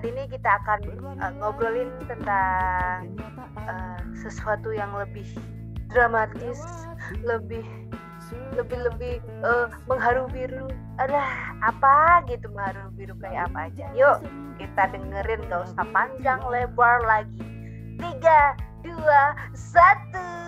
saat ini kita akan uh, ngobrolin tentang uh, sesuatu yang lebih dramatis, lebih lebih lebih uh, mengharu biru. Ada apa gitu mengharu biru kayak apa aja? Yuk kita dengerin gak usah panjang lebar lagi. Tiga, dua, satu.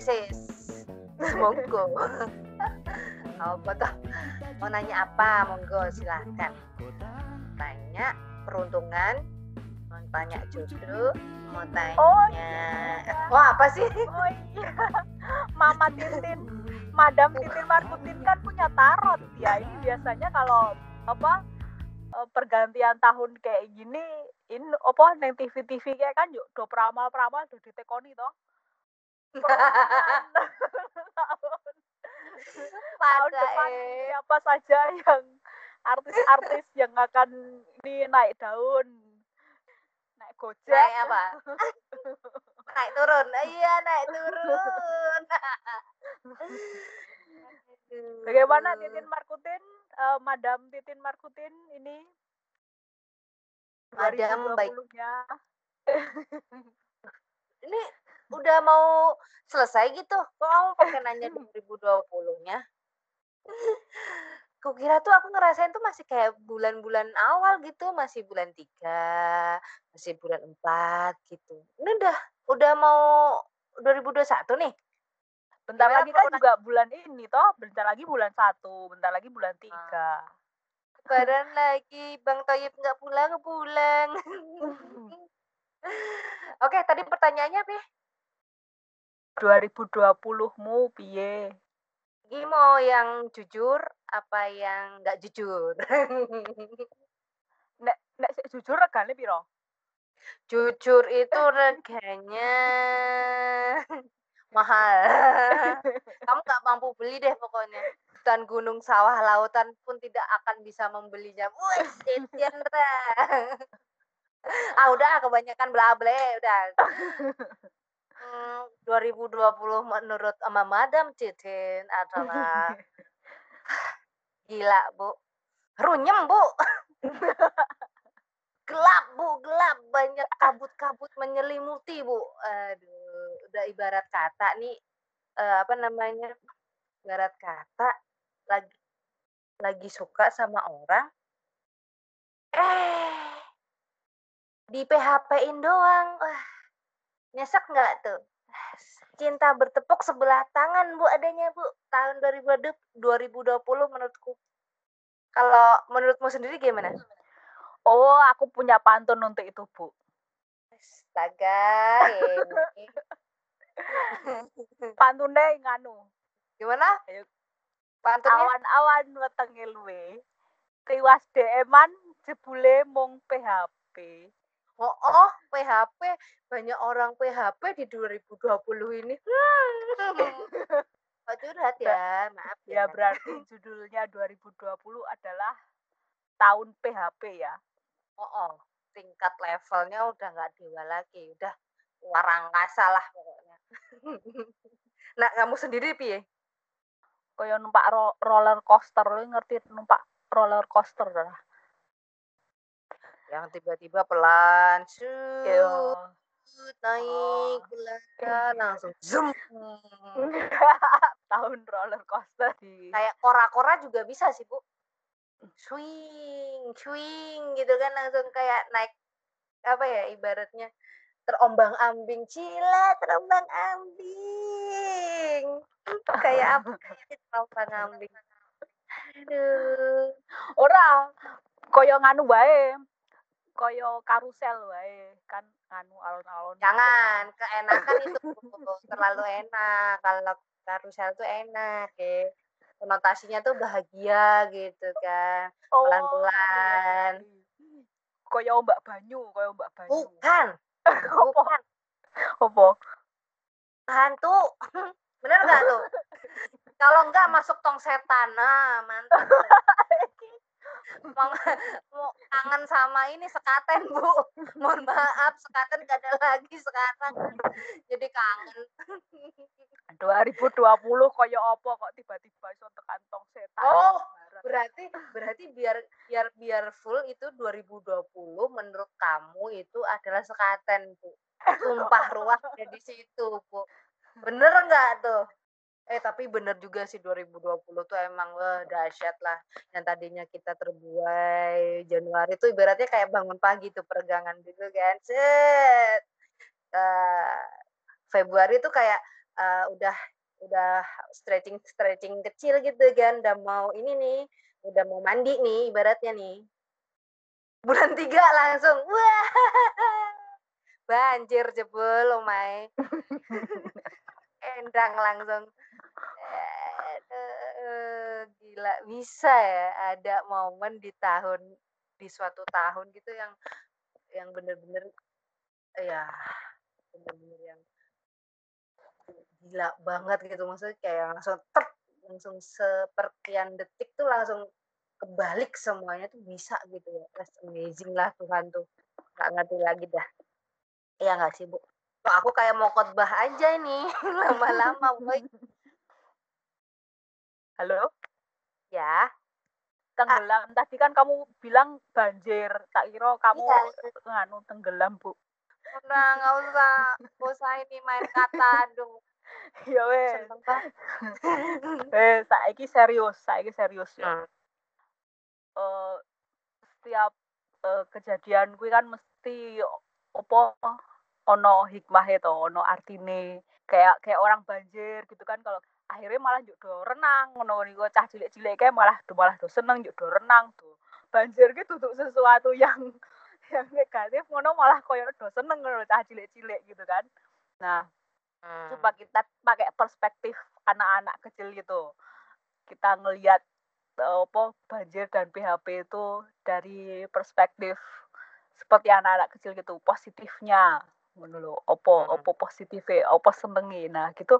Sis. Monggo. Apa tuh? Mau nanya apa? Monggo silahkan. Tanya peruntungan, mau tanya jodoh, mau tanya. Oh, Wah apa sih? Oh iya. Mama Titin, Madam Titin Markutin kan punya tarot ya. Ini biasanya kalau apa eh, pergantian tahun kayak gini ini apa neng TV TV kayak kan yuk do peramal peramal do ditekoni toh tahun depan eh. siapa saja yang artis-artis yang akan ini naik daun naik gojek Naik apa? naik turun. Iya naik turun. Bagaimana Titin Markutin, eh, Madam Titin Markutin ini? Madam, baik. 2020-nya. Ini udah mau selesai gitu. Kok kamu pakai nanya 2020-nya? Kukira tuh aku ngerasain tuh masih kayak bulan-bulan awal gitu, masih bulan 3, masih bulan 4 gitu. Ini udah udah mau 2021 nih. Bentar Gimana lagi kan juga bulan ini toh, bentar lagi bulan satu, bentar lagi bulan tiga. Lebaran lagi, Bang Toyib nggak pulang-pulang. Oke, tadi pertanyaannya apa? ya? 2020-mu piye? Ini mau yang jujur apa yang nggak jujur? Nek nek jujur regane piro? jujur itu reganya mahal. Kamu nggak mampu beli deh pokoknya. Hutan gunung sawah lautan pun tidak akan bisa membelinya. Wih, ah udah kebanyakan bla bla udah. Hmm, 2020 menurut sama Madam Titin adalah gila bu, runyem bu, gelap bu, gelap banyak kabut-kabut menyelimuti bu. Aduh, udah ibarat kata nih eh, apa namanya? Ibarat kata lagi lagi suka sama orang, eh di PHP-in doang. Wah, nyesek nggak tuh? Cinta bertepuk sebelah tangan bu adanya bu tahun 2020 2020 menurutku. Kalau menurutmu sendiri gimana? Oh, aku punya pantun untuk itu, Bu. Astaga, ini. Pantunnya nganu. Gimana? Pantunnya? Awan-awan wetenge luwe. Tiwas DM-an jebule mung PHP. Oh, oh, PHP. Banyak orang PHP di 2020 ini. Oh, curhat ya, maaf Ya ya. berarti judulnya 2020 adalah tahun PHP ya. Oh, oh, tingkat levelnya udah nggak dewa lagi, udah luar angkasa lah pokoknya. nah, kamu sendiri piye? Kayak numpak ro- roller coaster, lu ngerti numpak roller coaster lah. Yang tiba-tiba pelan, shoot, naik, pelan, langsung zoom. tahun roller coaster Kayak kora-kora juga bisa sih, Bu. Swing, swing gitu kan langsung kayak naik apa ya ibaratnya terombang-ambing cila terombang-ambing kayak apa kayak terombang-ambing Aduh. Ora koyo nganu wae. Koyo karusel wae kan nganu alon-alon. Jangan, keenakan itu terlalu enak. Kalau karusel tuh enak ya. Konotasinya tuh bahagia gitu kan. Oh, Pelan-pelan. Koyo Mbak Banyu, koyo Mbak Banyu. Bukan, bukan. Apa? Hantu. Bener nggak tuh? Kalau enggak masuk tong setan. Nah, mantap. mau, mau kangen sama ini sekaten bu. Mohon maaf sekaten gak ada lagi sekarang. Jadi kangen. 2020 koyo apa kok tiba-tiba iso tekan tong setan. Oh, berarti berarti biar biar biar full itu 2020 menurut kamu itu adalah sekaten bu. Sumpah ruah ada di situ bu. Bener nggak tuh eh tapi bener juga sih 2020 tuh emang wah dahsyat lah. Yang tadinya kita terbuai Januari tuh ibaratnya kayak bangun pagi tuh peregangan gitu kan. Set. Eh, Februari tuh kayak eh, udah udah stretching stretching kecil gitu kan. Udah mau ini nih udah mau mandi nih ibaratnya nih. Bulan tiga langsung wah. Banjir jebol omai endang langsung Gila bisa ya ada momen di tahun di suatu tahun gitu yang yang bener-bener ya bener-bener yang gila banget gitu. Maksudnya kayak langsung tek langsung seperkian detik tuh langsung kebalik semuanya tuh bisa gitu ya. That's amazing lah Tuhan tuh. Nggak ngerti lagi dah. Iya nggak sih bu? Aku kayak mau khotbah aja nih lama-lama boy Halo? ya Tenggelam. Tadi kan kamu bilang banjir. Tak kira kamu Iya. nganu tenggelam, Bu. udah nggak usah usah ini main kata aduh Ya wes. banget Eh, saiki serius, saiki serius ya. Hmm. Eh, setiap eh, kejadian kuwi kan mesti opo ono hikmah to, ono artine. Kayak kayak orang banjir gitu kan kalau akhirnya malah njuk do renang ngono niku cah cilik-cilik kayak malah do malah do seneng njuk do renang tuh. Banjir ki tutuk sesuatu yang yang negatif ngono malah koyo do seneng ngono cah cilik-cilik gitu kan. Nah, Hmm. coba kita pakai perspektif anak-anak kecil gitu kita ngelihat eh, apa banjir dan PHP itu dari perspektif seperti anak-anak kecil gitu positifnya ngono lho opo Hmm. opo positifnya opo senengi nah gitu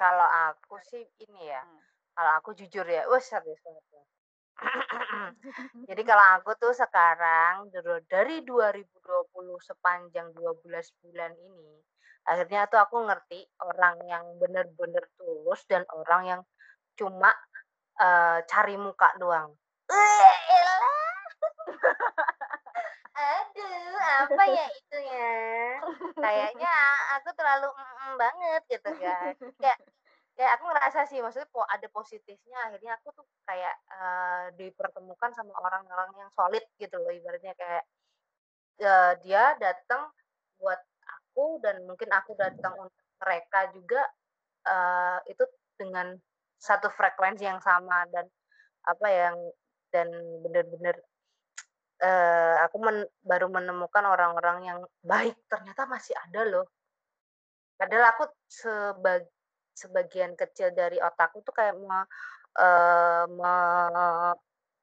kalau aku sih ini ya Hmm. kalau aku jujur ya wah serius banget ya. Jadi kalau aku tuh sekarang dari dari 2020 sepanjang 12 bulan ini, akhirnya tuh aku ngerti orang yang bener-bener tulus dan orang yang cuma eh, cari muka doang. Aduh, apa ya itu ya? Kayaknya aku terlalu mm banget gitu kan. Kayak kayak aku ngerasa sih maksudnya po ada positifnya. Akhirnya aku tuh kayak eh, dipertemukan sama orang-orang yang solid gitu loh ibaratnya kayak eh, dia datang buat aku dan mungkin aku datang untuk mereka juga eh, itu dengan satu frekuensi yang sama dan apa yang dan bener-bener eh, aku men- baru menemukan orang-orang yang baik. Ternyata masih ada loh. Padahal aku sebag sebagian kecil dari otakku tuh kayak me, eh, me-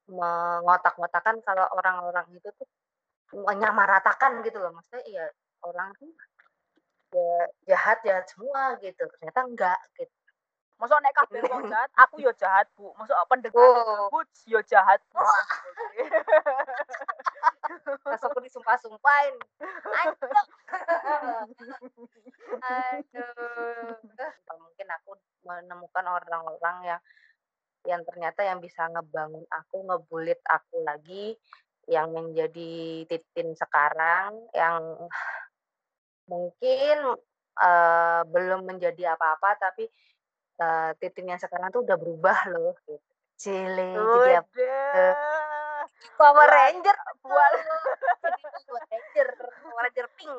mengotak-ngotakan kalau orang-orang itu tuh menyamaratakan gitu loh maksudnya iya orang tuh ya jahat jahat semua gitu ternyata enggak gitu Masuk nek kabeh wong jahat, aku yo jahat, Bu. Masuk pendengar Oh. yo jahat, Bu. langsung aku disumpah-sumpahin aduh aduh mungkin aku menemukan orang-orang yang yang ternyata yang bisa ngebangun aku ngebulit aku lagi yang menjadi titin sekarang yang mungkin eh, belum menjadi apa-apa tapi eh, titin yang sekarang tuh udah berubah loh gitu. Cile jadi apa? Power Ranger buat jadi Power Ranger Power Ranger pink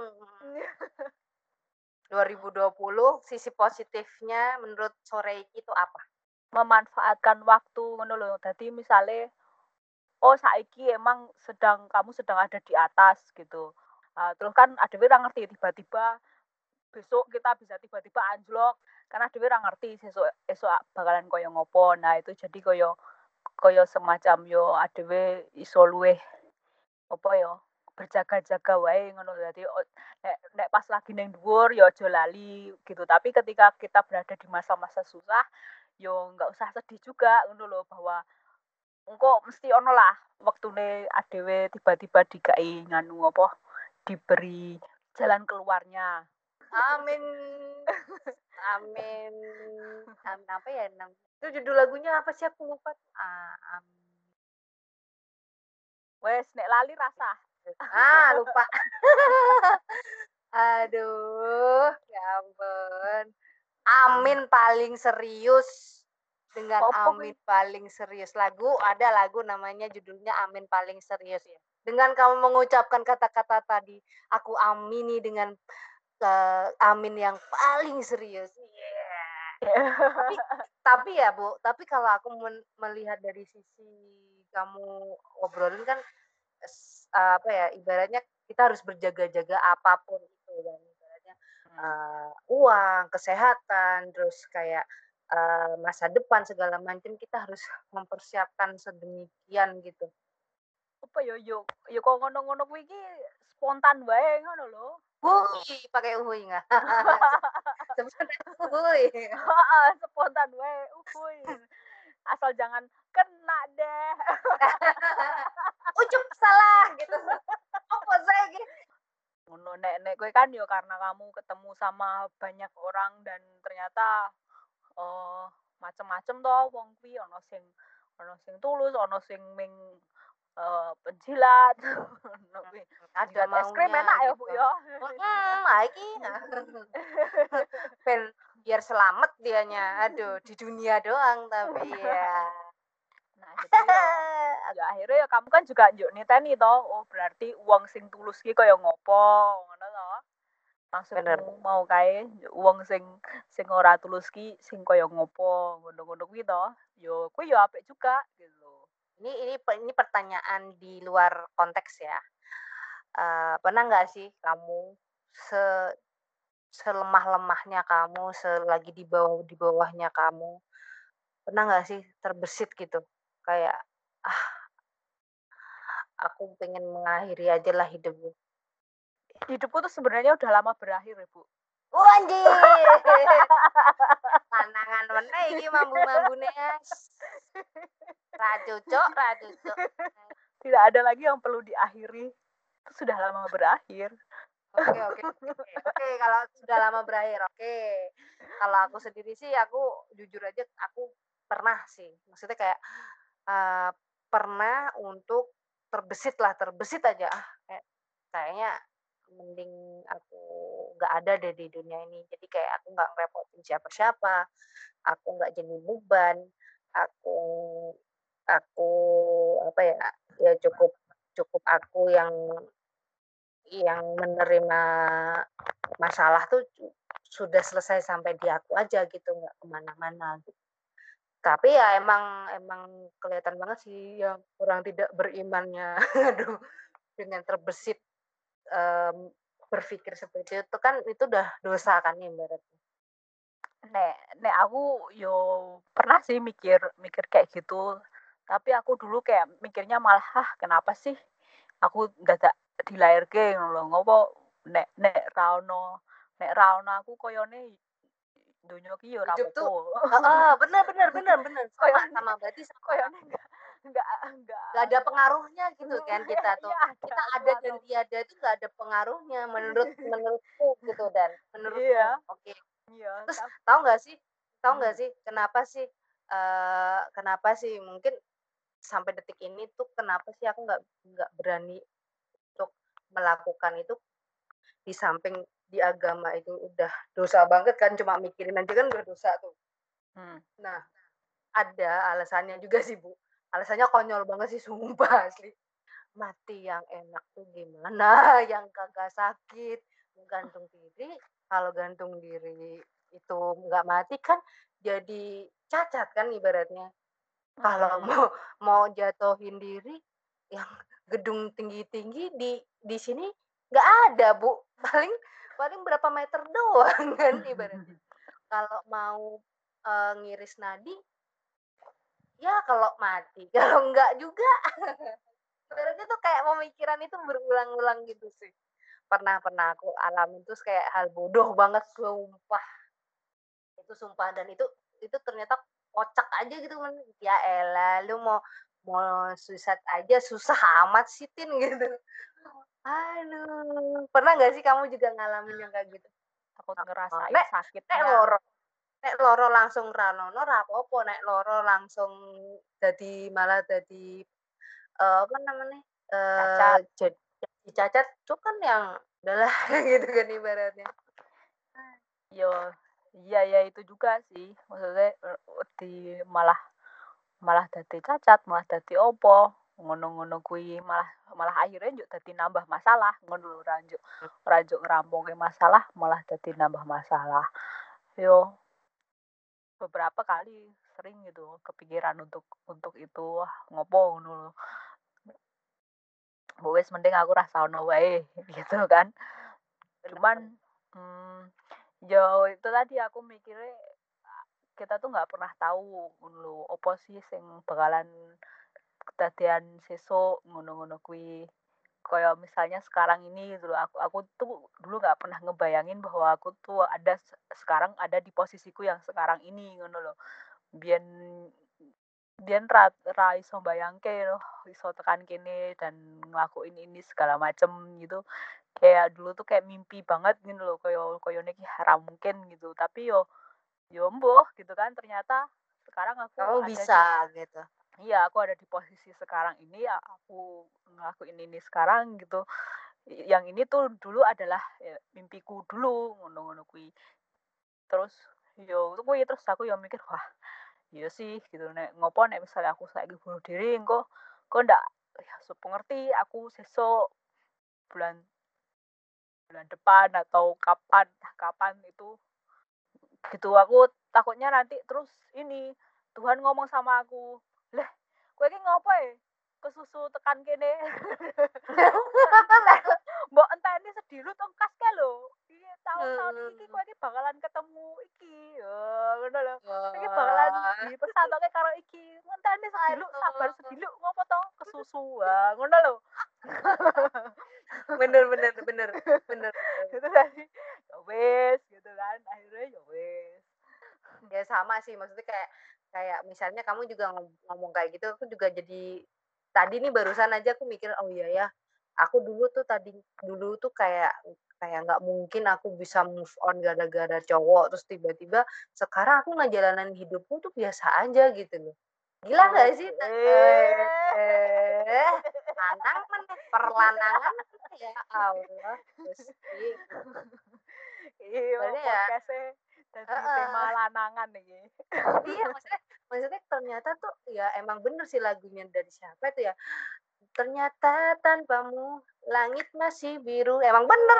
2020 sisi positifnya menurut sore itu apa memanfaatkan waktu ngono lho. Dadi misale oh saiki emang sedang kamu sedang ada di atas gitu. Uh, terus kan ada orang ngerti tiba-tiba besok kita bisa tiba-tiba anjlok karena ada orang ngerti besok esok bakalan koyo ngopo. Nah, itu jadi koyo koyo semacam yo adewe iso luweh apa yo berjaga-jaga wae ngono dadi nek, nek pas lagi neng dhuwur ya aja lali gitu. Tapi ketika kita berada di masa-masa susah yo nggak usah sedih juga ngono loh bahwa engko mesti ono lah waktune adewe tiba-tiba dikai nganu apa diberi jalan keluarnya. Amin. Amin. Amin. Apa ya itu judul lagunya apa sih? Aku lupa. Ah, amin wes nek lali rasa. Ah lupa. Aduh ya ampun. Amin paling serius. Dengan Apa, amin paling serius lagu ada lagu namanya judulnya amin paling serius ya. Dengan kamu mengucapkan kata-kata tadi aku amini dengan uh, amin yang paling serius. Tapi tapi ya bu tapi kalau aku men- melihat dari sisi kamu obrolin kan uh, apa ya ibaratnya kita harus berjaga-jaga apa pun itu dan ibaratnya uh, uang kesehatan terus kayak uh, masa depan segala macam kita harus mempersiapkan sedemikian gitu apa yo yo yo kok ngono-ngono kuwi iki spontan wae ngono lho Hui, pakai uhui nggak? spontan uhui. spontan wae uhui. Asal jangan kena deh. Ucup salah gitu. Apa saya gitu? Ngono nek nek kowe kan yo karena kamu ketemu sama banyak orang dan ternyata oh macem-macem toh wong kuwi ono sing ono sing tulus, ono sing ming uh, penjilat ada es krim enak ya bu gitu. ya. Hmm lagi pen biar selamat dianya. Aduh di dunia doang tapi ya. Nah gitu ya. ya akhirnya ya kamu kan juga njuk niteni toh. Oh berarti uang sing tulus ki kaya ngopo? Ngono toh. Maksudmu mau kae uang sing sing ora tulus ki sing kaya ngopo? Ngono-ngono kuwi toh. Yo kuwi yo apik juga gitu ini ini ini pertanyaan di luar konteks ya uh, pernah nggak sih kamu se selemah-lemahnya kamu selagi di bawah di bawahnya kamu pernah nggak sih terbesit gitu kayak ah aku pengen mengakhiri aja lah hidupku hidupku tuh sebenarnya udah lama berakhir ya bu Wanji. Tantangan mana ini mambu-mambu nes. Rajucok, rajucok. Tidak ada lagi yang perlu diakhiri. Itu sudah lama berakhir. Oke, oke. Oke, kalau sudah lama berakhir. Oke. Kalau aku sendiri sih aku jujur aja aku pernah sih. Maksudnya kayak uh, pernah untuk terbesit lah, terbesit aja ah kayak kayaknya mending aku nggak ada deh di dunia ini jadi kayak aku nggak ngerepotin siapa-siapa aku nggak jadi beban aku aku apa ya ya cukup cukup aku yang yang menerima masalah tuh sudah selesai sampai di aku aja gitu nggak ke mana-mana gitu tapi ya emang emang kelihatan banget sih yang orang tidak berimannya aduh dengan terbesit um, berpikir seperti itu kan itu udah dosa kan ya ibaratnya. Nek nek aku yo pernah sih mikir mikir kayak gitu. Tapi aku dulu kayak mikirnya malah ah, kenapa sih aku dadak dilahirke ngono ngopo nek nek raono nek raono aku koyone dunia ki yo apa Heeh, bener bener bener bener. Sama sama berarti koyone enggak enggak enggak enggak ada pengaruhnya gitu kan kita tuh ya, kita ada dan tiada itu enggak ada pengaruhnya menurut menurutku gitu dan menurut iya. oke okay. Iya terus tahu nggak sih tahu nggak hmm. sih kenapa sih uh, kenapa sih mungkin sampai detik ini tuh kenapa sih aku nggak nggak berani untuk melakukan itu di samping di agama itu udah dosa banget kan cuma mikirin aja kan udah dosa tuh hmm. nah ada alasannya juga sih bu alasannya konyol banget sih sumpah asli mati yang enak tuh gimana yang kagak sakit gantung diri kalau gantung diri itu nggak mati kan jadi cacat kan ibaratnya. Kalau mau mau jatuhin diri yang gedung tinggi-tinggi di di sini nggak ada bu. Paling paling berapa meter doang kan ibaratnya. Kalau mau eh, ngiris nadi ya kalau mati. Kalau enggak juga ibaratnya tuh kayak pemikiran itu berulang-ulang gitu sih pernah pernah aku alamin terus kayak hal bodoh banget sumpah. Itu sumpah dan itu itu ternyata kocak aja gitu kan ya elah lu mau mau susah aja susah amat sih tin gitu. Aduh pernah nggak sih kamu juga ngalamin yang kayak gitu? Takut Nek- ngerasain nek loro nek loro langsung ranono rapopo nek loro langsung jadi malah jadi eh, apa namanya eh Cacat. jadi jadi cacat itu kan yang udahlah gitu kan ibaratnya. Yo iya ya itu juga sih. Maksudnya eh, di malah malah dadi cacat malah dadi opo. Ngono-ngono kuwi malah malah akhirnya juk dadi nambah masalah. Ngono lho ora njuk ora njuk ngerampungke masalah malah dadi nambah masalah. Yo beberapa kali sering gitu kepikiran untuk untuk itu. Ngopo ngono wis mending aku rasa ono wae gitu kan. Cuman hmm, yo itu tadi aku mikirnya kita tuh nggak pernah tahu ngono lho opo sih sing bakalan kedadian sesuk ngono-ngono kuwi. Kayak misalnya sekarang ini gitu loh aku aku tuh dulu nggak pernah ngebayangin bahwa aku tuh ada se- sekarang ada di posisiku yang sekarang ini ngono loh biyen biyen ra, ra iso bayangke iso tekan kene dan ngelakuin ini segala macem gitu. Kayak dulu tuh kayak mimpi banget gitu loh koyo koyo niki haram mungkin gitu. Tapi yo yo mbuh gitu kan. Ternyata sekarang aku kamu di bisa gitu. iya aku ada di posisi sekarang ini ya aku ngelakuin ini sekarang gitu. Yang ini tuh dulu adalah ya, mimpiku dulu ngono-ngono kuwi. Terus yo itu kuwi terus aku yo mikir wah iya sih gitu. Nek ngopo nek misalnya aku saiki bunuh diri engko kok ndak ya supo ngerti aku sesuk bulan bulan depan atau kapan kapan itu gitu. Aku takutnya nanti terus ini Tuhan ngomong sama aku lah kowe iki ngopo ya kesusu tekan kene. Mbok enteni sedilut engkas ke lho tahun-tahun iki kowe iki bakalan ketemu iki. Ya ngono lho. Iki bakalan dipersatoke karo iki. Enteni sediluk sabar sediluk ngopo to? Kesusu. Ah ngono lho. Bener bener bener bener gitu tadi ya wes gitu kan. Akhirnya ya wes ya sama sih maksudnya kayak kayak misalnya kamu juga ngom- ngomong kayak gitu aku juga jadi tadi nih barusan aja aku mikir oh iya ya aku dulu tuh tadi dulu tuh kayak kayak nggak mungkin aku bisa move on gara-gara cowok terus tiba-tiba sekarang aku ngejalanin hidupku tuh biasa aja gitu loh. Gila nggak sih eh lanang meneh perlanangan ya? Allah Gusti. iya ya- podcastnya jadi Heeh. tema lanangan nih. Iya maksudnya maksudnya ternyata tuh ya emang bener sih lagunya dari siapa itu ya. Ternyata tanpamu langit masih biru. Emang bener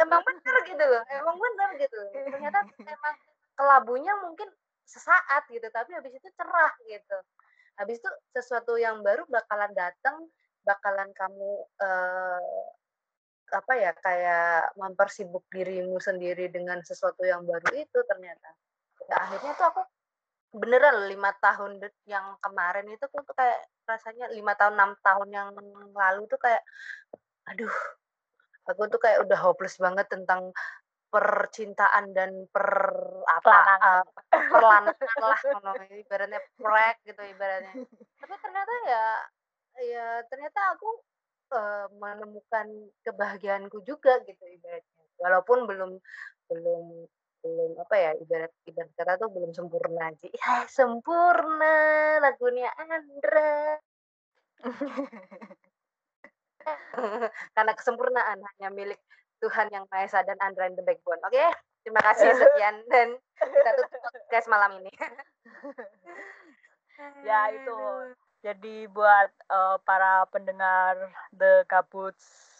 emang bener gitu loh emang bener gitu ternyata emang kelabunya mungkin sesaat gitu tapi habis itu cerah gitu. Habis itu sesuatu yang baru bakalan datang bakalan kamu eh, apa ya kayak mempersibuk dirimu sendiri dengan sesuatu yang baru itu ternyata. Ya akhirnya tuh aku beneran lima tahun yang kemarin itu tuh kayak rasanya lima tahun enam tahun yang lalu tuh kayak aduh aku tuh kayak udah hopeless banget tentang percintaan dan per apa uh, perlanangan lah ngono, ibaratnya prek gitu ibaratnya. Tapi ternyata ya ya ternyata aku eh, menemukan kebahagiaanku juga gitu ibaratnya. Walaupun belum belum belum apa ya ibarat ibarat kata tuh belum sempurna sih. Ya sempurna lagunya Andra karena kesempurnaan hanya milik Tuhan yang Maha Esa dan Andra and the Backbone oke terima kasih sekian dan kita tutup podcast malam ini Ya, itu. jadi buat eh, para pendengar The Gabuts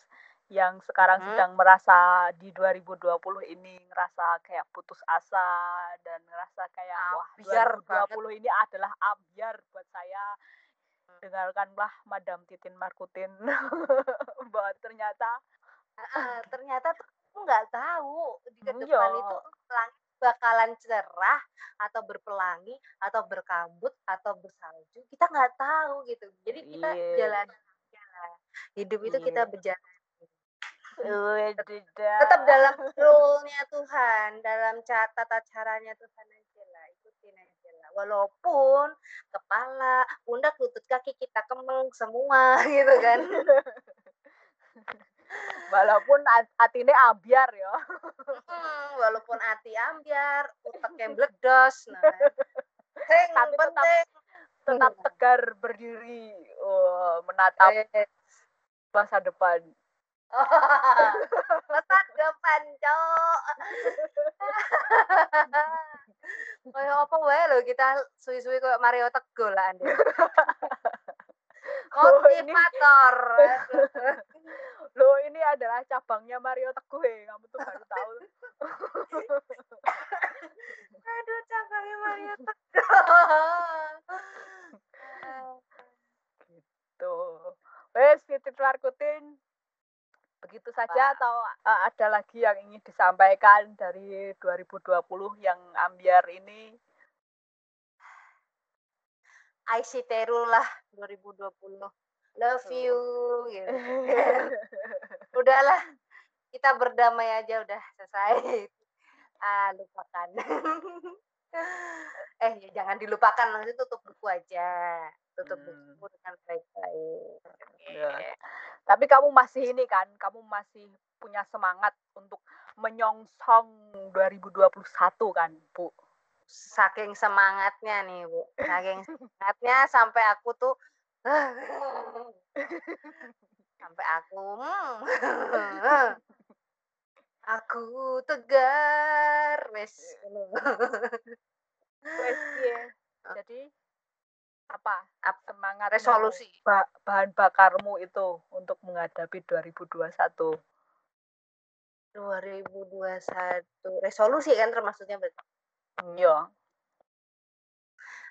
yang sekarang Mhm. sedang merasa di 2020 ini ngerasa kayak putus asa dan ngerasa kayak wah Ambiar 2020 ini adalah ambiar buat saya dengarkanlah Madam Titin Markutin bahwa ternyata Ah, ternyata tuh aku nggak tahu di ke Hmm, depan iya. itu langit bakalan cerah atau berpelangi atau berkabut atau bersalju kita nggak tahu gitu jadi kita Iya. jalan jalan hidup itu kita Iya. berjalan tetap dalam rule-nya Tuhan dalam ca- tata caranya Tuhan aja lah ikutin aja lah walaupun kepala pundak lutut kaki kita kemeng semua gitu kan. Walaupun at- atine ambiar ya Hmm, walaupun hati ambiar, utek yang bledos, nah. Yang Tapi tetap- penting. tetap tegar berdiri oh, menatap Eh, masa depan. Masa depan, Cok. Kayak apa wae lho kita suwi-suwi kayak Mario Teguh lah ini- Motivator. Loh ini adalah cabangnya Mario Teguh ya kamu tuh baru tahu Aduh, cabangnya Mario Teguh. tuh wes titik larkutin begitu saja atau uh, ada lagi yang ingin disampaikan dari 2020 yang ambiar ini? I see Teru lah 2020. Love you gitu. udahlah kita berdamai aja udah selesai. Ah lupakan eh jangan dilupakan nanti tutup buku aja tutup Hmm. buku dengan baik-baik Ya. Oke. tapi kamu masih ini kan kamu masih punya semangat untuk menyongsong 2021 kan Bu saking semangatnya nih bu saking semangatnya sampai aku tuh sampai aku hmm, aku tegar. Wes Wes, piye? jadi apa? Ap- semangat resolusi. bahan bakarmu itu untuk menghadapi 2021 2021 resolusi kan termasuknya berarti iya.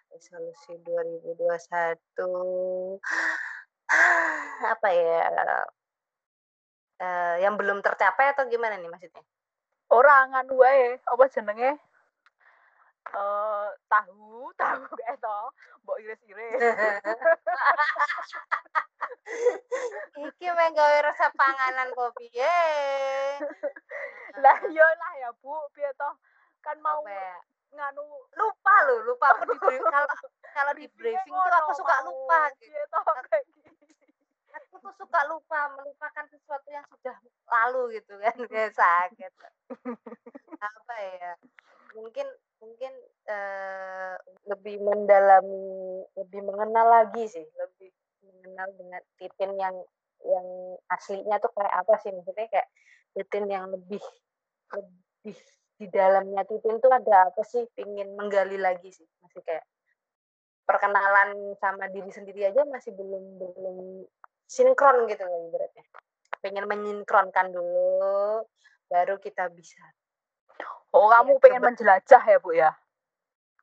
Resolusi 2021 apa ya Eh, yang belum tercapai atau gimana nih maksudnya? Orang anu wae. Apa jenenge? Eh tahu tahu kayak to. Mbok iris-iris. Iki meh gawe resep panganan kopi ye lah iya lah ya bu piye toh kan mau Apa ya? nganu lupa lo lupa aku di kalau kalau di briefing tuh aku suka lupa gitu. piye toh kayak gini aku tuh suka lupa melupakan sesuatu yang sudah lalu gitu kan kayak sakit. Apa ya mungkin mungkin eh, lebih mendalami lebih mengenal lagi sih lebih mengenal dengan titin yang yang aslinya tuh kayak apa sih maksudnya kayak titin yang lebih lebih di dalamnya titin tuh ada apa sih pingin menggali lagi sih masih kayak perkenalan sama diri sendiri aja masih belum belum sinkron gitu loh ibaratnya pengen menyinkronkan dulu baru kita bisa oh kamu Iya, pengen coba. menjelajah ya bu ya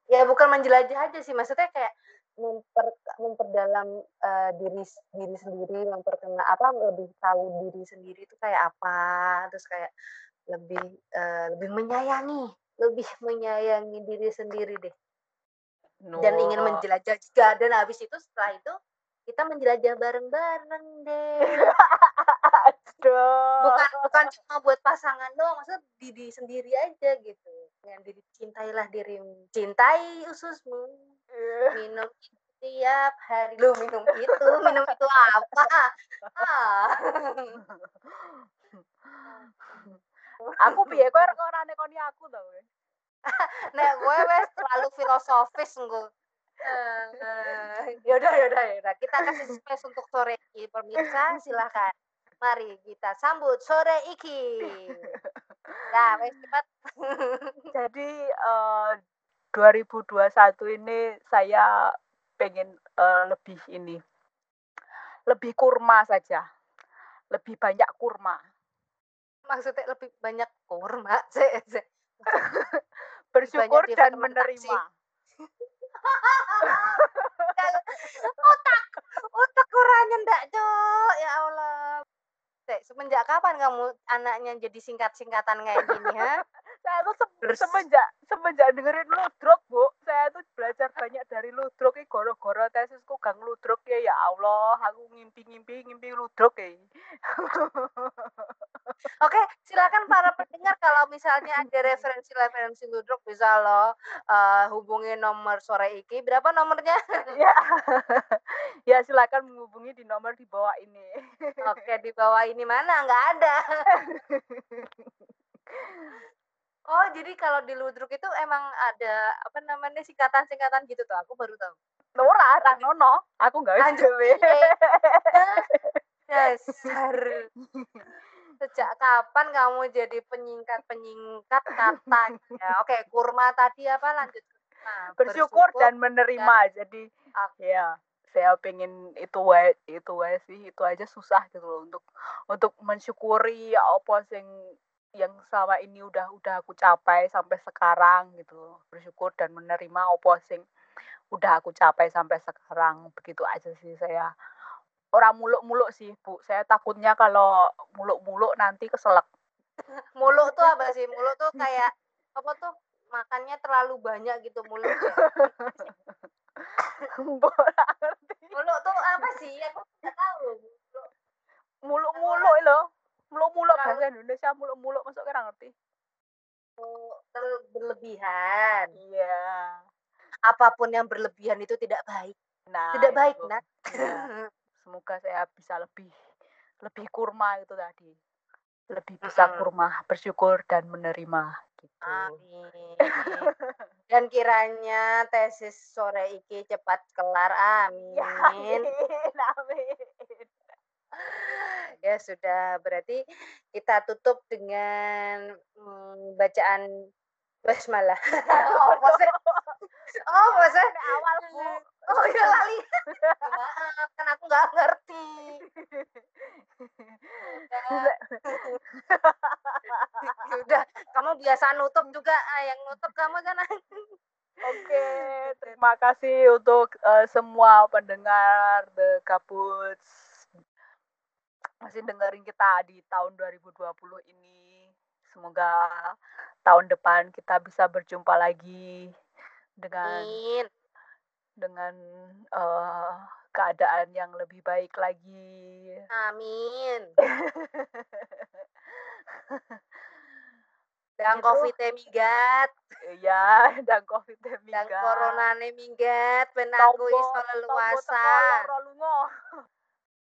ya bukan menjelajah aja sih maksudnya kayak memper memperdalam eh, diri diri sendiri memperkenal apa lebih tahu diri sendiri itu kayak apa terus kayak lebih eh, lebih menyayangi lebih menyayangi diri sendiri deh dan ingin No. menjelajah juga dan habis itu setelah itu kita menjelajah bareng-bareng deh. Bukan bukan cuma buat pasangan doang maksudnya diri sendiri aja gitu. Dengan diri cintailah dirimu. Cintai ususmu. Minum itu tiap hari. Lu minum itu minum itu apa? Ah. aku piye? Kowe ora nekoni aku kowe? Nah gue wes terlalu filosofis engko yaudah yaudah yaudah. Kita kasih space untuk sore ini pemirsa. Silahkan. Mari kita sambut sore iki. Nah wes cepat. Jadi eh, 2021 ini saya pengen eh, lebih ini lebih kurma saja. Lebih banyak kurma. Maksudnya lebih banyak kurma. Bersyukur banyak dan menerima. Otak otak kurangnya ndak cok ya Allah. Semenjak kapan kamu anaknya jadi singkat-singkatan kayak gini ha Saya tuh se- Terus- semenjak semenjak dengerin ludruk, Bu. Saya tuh belajar banyak dari ludruk iki goro-goro tesisku gang ludruk ya ya Allah, aku ngimpi-ngimpi ngimpi ludruk ya. Oke, silakan para pendengar kalau misalnya ada referensi-referensi ludruk bisa lo eh, hubungi nomor sore iki. Berapa nomornya? ya. ya silakan menghubungi di nomor di bawah ini. Oke, di bawah ini mana? Nggak ada. Oh, jadi kalau di ludruk itu emang ada apa namanya singkatan-singkatan gitu tuh. Aku baru tahu. Ora, ra ngono. Aku enggak Lanjut, gawe. piye? Dasar. Sejak kapan kamu jadi penyingkat-penyingkat kata? Ya, oke, kurma tadi apa lanjut? Nah, Bersyukur dan menerima. Jadi Oke. ya saya pengen itu wae itu wae sih itu aja susah gitu loh untuk untuk mensyukuri apa sing yang selama ini udah udah aku capai sampai sekarang gitu bersyukur dan menerima apa sing udah aku capai sampai sekarang begitu aja sih saya orang muluk-muluk sih bu saya takutnya kalau muluk-muluk nanti keselak Muluk tuh apa sih? Muluk tuh kayak apa tuh? Makannya terlalu banyak gitu muluk. ya. Muluk tuh apa sih? Aku nggak tahu. Muluk. muluk-muluk loh muluk-muluk bahasa Indonesia muluk-muluk masuk kira ngerti berlebihan. iya Apa pun yang berlebihan itu tidak baik. nah Tidak baik, itu. Nat. Iya. semoga saya bisa lebih lebih kurma itu tadi lebih bisa Mm-mm. kurma bersyukur dan menerima gitu Amin. Dan kiranya tesis sore iki cepat kelar. Ya, Amin. amin Ya sudah, berarti kita tutup dengan mm, bacaan basmalah. oh, pose. Oh, awal bu Oh, iya lali. Maaf, kan aku nggak ngerti. Udah, kamu biasa nutup juga. Ah, yang nutup kamu kan. Oke, terima kasih untuk eh, semua pendengar The Kaputs. Masih dengerin kita di tahun 2020 ini. Semoga tahun depan kita bisa berjumpa lagi dengan Amin. dengan eh, keadaan yang lebih baik lagi. Amin. Dan Gitu. covid minggat, Ya, dan COVID dan minggat. corona minggat, ben aku Tombo- iso leluasa.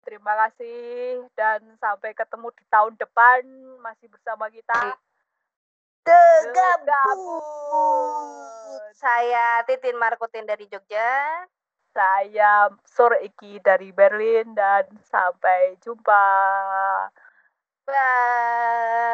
Terima kasih dan sampai ketemu di tahun depan masih bersama kita. The Gabut. Gabut. Saya Titin Markutin dari Jogja. Saya Sore Iki dari Berlin dan sampai jumpa. Bye.